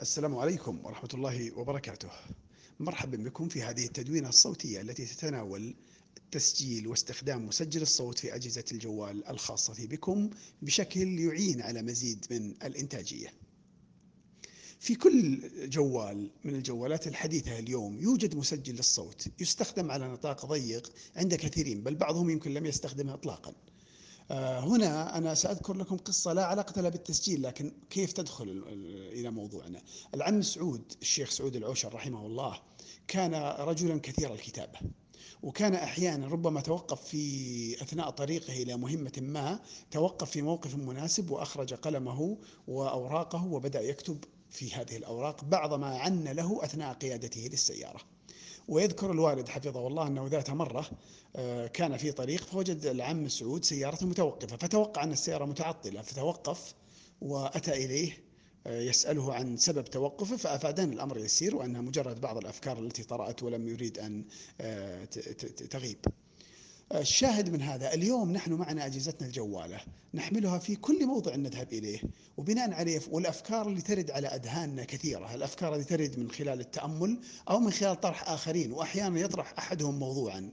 السلام عليكم ورحمة الله وبركاته. مرحبا بكم في هذه التدوينة الصوتية التي تتناول تسجيل واستخدام مسجل الصوت في أجهزة الجوال الخاصة بكم بشكل يعين على مزيد من الإنتاجية. في كل جوال من الجوالات الحديثة اليوم يوجد مسجل للصوت يستخدم على نطاق ضيق عند كثيرين بل بعضهم يمكن لم يستخدمه إطلاقا. آه، هنا أنا سأذكر لكم قصة لا علاقة لها بالتسجيل لكن كيف تدخل إلى موضوعنا؟ العم سعود الشيخ سعود العوشر رحمه الله كان رجلا كثير الكتابة وكان أحيانا ربما توقف في أثناء طريقه إلى مهمة ما توقف في موقف مناسب وأخرج قلمه وأوراقه وبدأ يكتب في هذه الأوراق بعض ما عن له أثناء قيادته للسيارة. ويذكر الوالد حفظه الله أنه ذات مرة آه، كان في طريق فوجد العم سعود سيارته متوقفة فتوقع أن السيارة متعطلة فتوقف وأتى إليه آه، يسأله عن سبب توقفه فأفادان الأمر يسير وأنها مجرد بعض الأفكار التي طرأت ولم يريد أن آه، تغيب. الشاهد من هذا اليوم نحن معنا أجهزتنا الجوالة نحملها في كل موضع نذهب إليه وبناء عليه والأفكار اللي ترد على أذهاننا كثيرة الأفكار اللي ترد من خلال التأمل أو من خلال طرح آخرين وأحيانا يطرح أحدهم موضوعا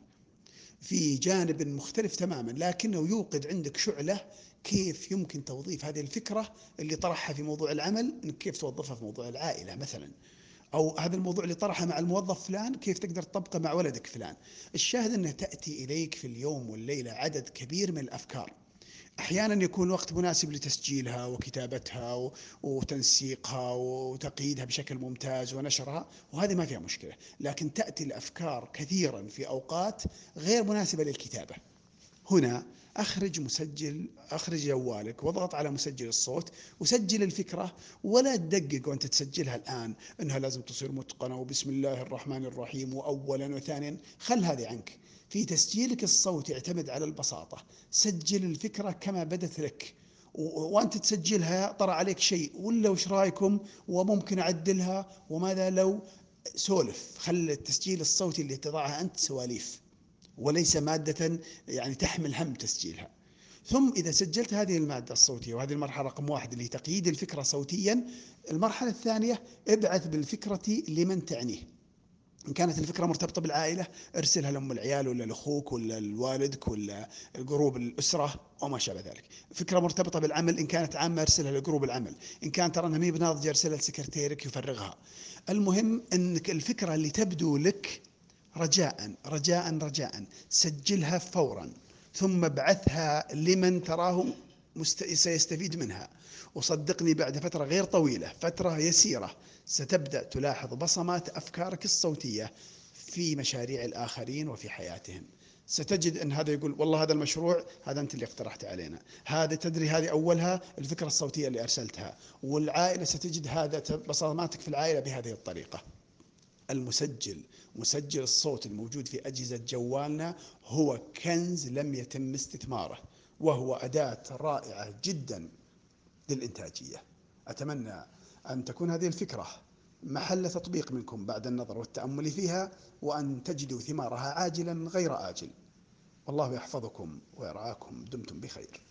في جانب مختلف تماما لكنه يوقد عندك شعلة كيف يمكن توظيف هذه الفكرة اللي طرحها في موضوع العمل كيف توظفها في موضوع العائلة مثلا. أو هذا الموضوع اللي طرحه مع الموظف فلان كيف تقدر تطبقه مع ولدك فلان؟ الشاهد أنه تأتي إليك في اليوم والليلة عدد كبير من الأفكار. أحيانا يكون وقت مناسب لتسجيلها وكتابتها وتنسيقها وتقييدها بشكل ممتاز ونشرها وهذه ما فيها مشكلة. لكن تأتي الأفكار كثيرا في أوقات غير مناسبة للكتابة. هنا أخرج مسجل أخرج جوالك واضغط على مسجل الصوت وسجل الفكرة ولا تدقق وأنت تسجلها الآن إنها لازم تصير متقنة وبسم الله الرحمن الرحيم واولا وثانيا. خل هذه عنك. في تسجيلك الصوتي اعتمد على البساطة. سجل الفكرة كما بدت لك. وأنت تسجلها طرى عليك شيء ولا وش رأيكم؟ وممكن أعدلها وماذا لو؟ سولف. خل التسجيل الصوتي اللي تضعها أنت سواليف. وليس مادة يعني تحمل هم تسجيلها. ثم إذا سجلت هذه المادة الصوتية وهذه المرحلة رقم واحد اللي تقييد الفكرة صوتيا المرحلة الثانية ابعث بالفكرة لمن تعنيه. إن كانت الفكرة مرتبطة بالعائلة ارسلها لأم العيال ولا لأخوك ولا لوالدك ولا جروب الأسرة وما شابه ذلك. فكرة مرتبطة بالعمل إن كانت عامة ارسلها لجروب العمل. إن كانت ترى أنها مي بناضجة ارسلها لسكرتيرك يفرغها. المهم أنك الفكرة اللي تبدو لك رجاء رجاء رجاء. سجلها فورا ثم ابعثها لمن تراه سيستفيد منها. وصدقني بعد فترة غير طويلة فترة يسيرة ستبدأ تلاحظ بصمات أفكارك الصوتية في مشاريع الآخرين وفي حياتهم. ستجد أن هذا يقول والله هذا المشروع هذا أنت اللي اقترحته علينا. هذا تدري هذه أولها؟ الفكرة الصوتية اللي أرسلتها. والعائلة ستجد هذا بصماتك في العائلة بهذه الطريقة. المسجل. مسجل الصوت الموجود في أجهزة جوالنا هو كنز لم يتم استثماره وهو أداة رائعة جدا للإنتاجية. أتمنى أن تكون هذه الفكرة محل تطبيق منكم بعد النظر والتأمل فيها وأن تجدوا ثمارها عاجلا غير آجل. والله يحفظكم ويرعاكم دمتم بخير.